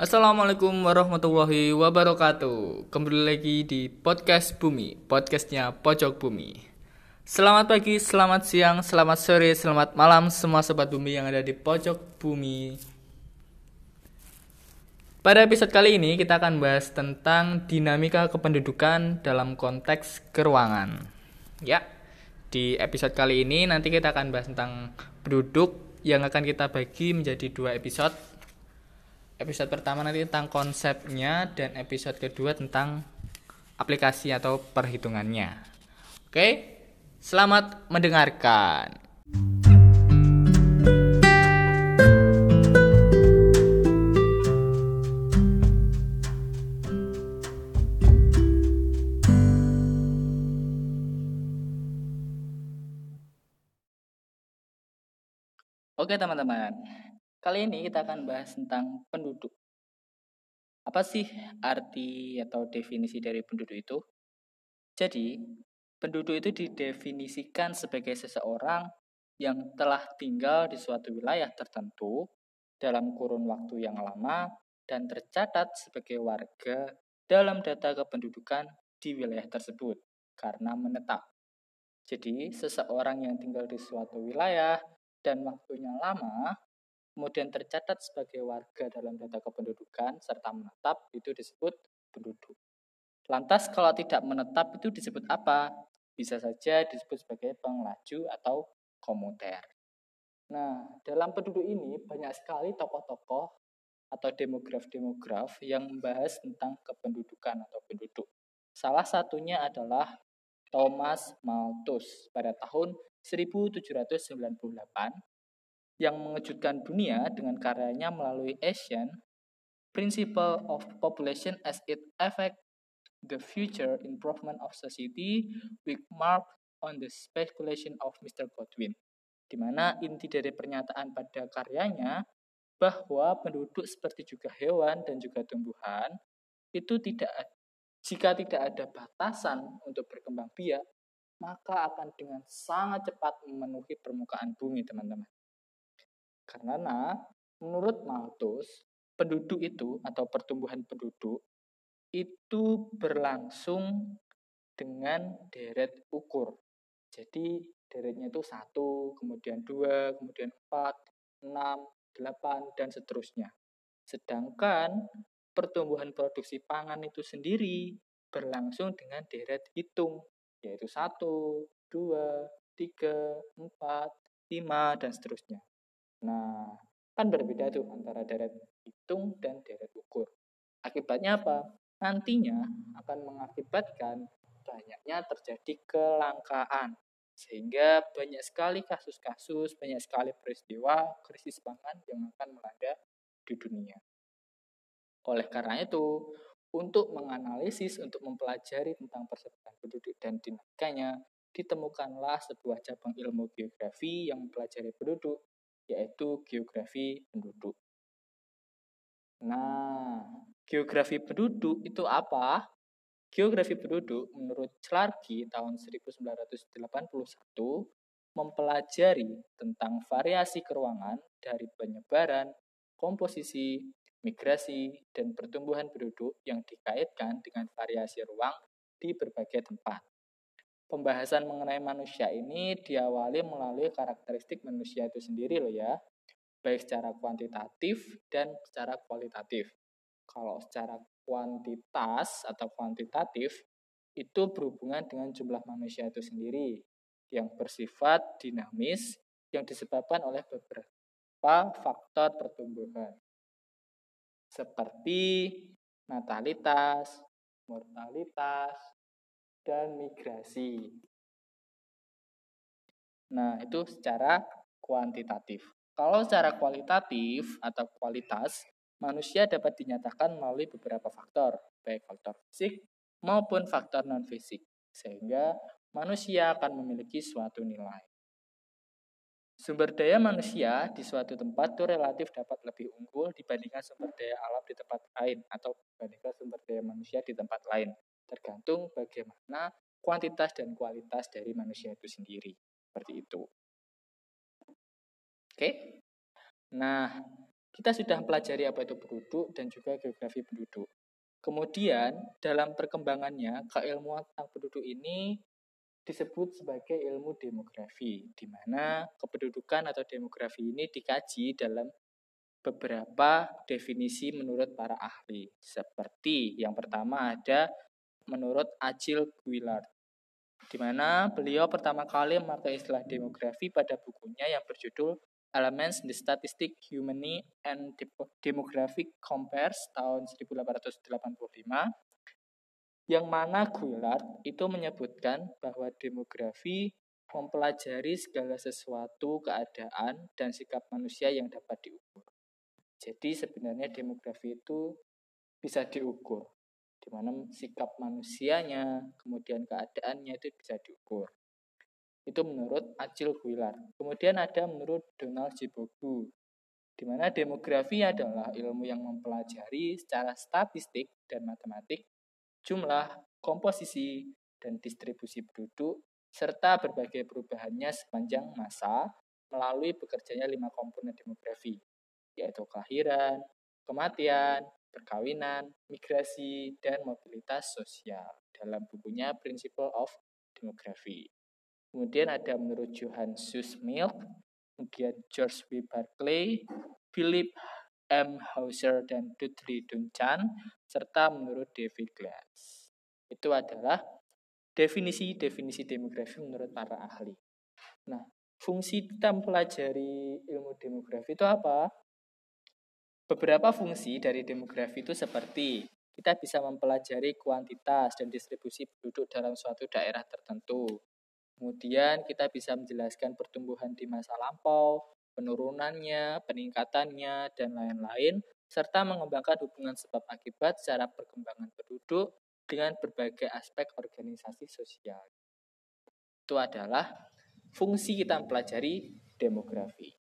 Assalamualaikum warahmatullahi wabarakatuh. Kembali lagi di Podcast Bumi Podcastnya Pojok Bumi. Selamat pagi, selamat siang, selamat sore, selamat malam Semua Sobat Bumi yang ada di Pojok Bumi. Pada episode kali ini kita akan bahas tentang dinamika kependudukan dalam konteks keruangan Ya, di episode kali ini nanti kita akan bahas tentang penduduk yang akan kita bagi menjadi dua episode episode pertama nanti tentang konsepnya dan episode kedua tentang aplikasi atau perhitungannya. Oke, selamat mendengarkan. Oke teman-teman, Kali ini kita akan bahas tentang penduduk. Apa sih arti atau definisi dari penduduk itu? Jadi, penduduk itu didefinisikan sebagai seseorang yang telah tinggal di suatu wilayah tertentu dalam kurun waktu yang lama dan tercatat sebagai warga dalam data kependudukan di wilayah tersebut karena menetap. Jadi, seseorang yang tinggal di suatu wilayah dan waktunya lama kemudian tercatat sebagai warga dalam data kependudukan serta menetap itu disebut penduduk. Lantas kalau tidak menetap itu disebut apa? Bisa saja disebut sebagai pengelaju atau komuter. Nah, dalam penduduk ini banyak sekali tokoh-tokoh atau demograf-demograf yang membahas tentang kependudukan atau penduduk. Salah satunya adalah Thomas Malthus pada tahun 1798 yang mengejutkan dunia dengan karyanya melalui Asian Principle of Population as it affect the future improvement of society with mark on the speculation of Mr. Godwin di mana inti dari pernyataan pada karyanya bahwa penduduk seperti juga hewan dan juga tumbuhan itu tidak jika tidak ada batasan untuk berkembang biak maka akan dengan sangat cepat memenuhi permukaan bumi teman-teman karena menurut Malthus, penduduk itu atau pertumbuhan penduduk itu berlangsung dengan deret ukur. Jadi deretnya itu satu, kemudian dua, kemudian empat, enam, delapan, dan seterusnya. Sedangkan pertumbuhan produksi pangan itu sendiri berlangsung dengan deret hitung, yaitu satu, dua, tiga, empat, lima, dan seterusnya. Nah, kan berbeda tuh antara deret hitung dan deret ukur. Akibatnya apa? Nantinya akan mengakibatkan banyaknya terjadi kelangkaan. Sehingga banyak sekali kasus-kasus, banyak sekali peristiwa krisis pangan yang akan melanda di dunia. Oleh karena itu, untuk menganalisis, untuk mempelajari tentang persebaran penduduk dan dinamikanya, ditemukanlah sebuah cabang ilmu geografi yang mempelajari penduduk yaitu geografi penduduk. Nah, geografi penduduk itu apa? Geografi penduduk menurut Clarke tahun 1981 mempelajari tentang variasi keruangan dari penyebaran, komposisi, migrasi, dan pertumbuhan penduduk yang dikaitkan dengan variasi ruang di berbagai tempat. Pembahasan mengenai manusia ini diawali melalui karakteristik manusia itu sendiri loh ya, baik secara kuantitatif dan secara kualitatif. Kalau secara kuantitas atau kuantitatif, itu berhubungan dengan jumlah manusia itu sendiri. Yang bersifat dinamis yang disebabkan oleh beberapa faktor pertumbuhan. Seperti natalitas, mortalitas, dan migrasi. Nah, itu secara kuantitatif. Kalau secara kualitatif atau kualitas, manusia dapat dinyatakan melalui beberapa faktor, baik faktor fisik maupun faktor non-fisik, sehingga manusia akan memiliki suatu nilai. Sumber daya manusia di suatu tempat itu relatif dapat lebih unggul dibandingkan sumber daya alam di tempat lain atau dibandingkan sumber daya manusia di tempat lain tergantung bagaimana kuantitas dan kualitas dari manusia itu sendiri. Seperti itu. Oke. Nah, kita sudah mempelajari apa itu penduduk dan juga geografi penduduk. Kemudian dalam perkembangannya keilmuan tentang penduduk ini disebut sebagai ilmu demografi, di mana kependudukan atau demografi ini dikaji dalam beberapa definisi menurut para ahli. Seperti yang pertama ada menurut Acil Guillard, di mana beliau pertama kali memakai istilah demografi pada bukunya yang berjudul Elements in the Statistic Humani and Demographic Compares tahun 1885 yang mana Guillard itu menyebutkan bahwa demografi mempelajari segala sesuatu keadaan dan sikap manusia yang dapat diukur. Jadi sebenarnya demografi itu bisa diukur di mana sikap manusianya, kemudian keadaannya itu bisa diukur. Itu menurut Acil Guilar. Kemudian ada menurut Donald Jibogu, di mana demografi adalah ilmu yang mempelajari secara statistik dan matematik jumlah, komposisi, dan distribusi penduduk, serta berbagai perubahannya sepanjang masa melalui bekerjanya lima komponen demografi, yaitu kelahiran, kematian, perkawinan, migrasi, dan mobilitas sosial dalam bukunya Principle of Demography. Kemudian ada menurut Johann Milk, kemudian George W. Barclay, Philip M. Hauser, dan Dudley Duncan, serta menurut David Glass. Itu adalah definisi-definisi demografi menurut para ahli. Nah, fungsi kita mempelajari ilmu demografi itu apa? Beberapa fungsi dari demografi itu seperti kita bisa mempelajari kuantitas dan distribusi penduduk dalam suatu daerah tertentu. Kemudian kita bisa menjelaskan pertumbuhan di masa lampau, penurunannya, peningkatannya, dan lain-lain, serta mengembangkan hubungan sebab akibat secara perkembangan penduduk dengan berbagai aspek organisasi sosial. Itu adalah fungsi kita mempelajari demografi.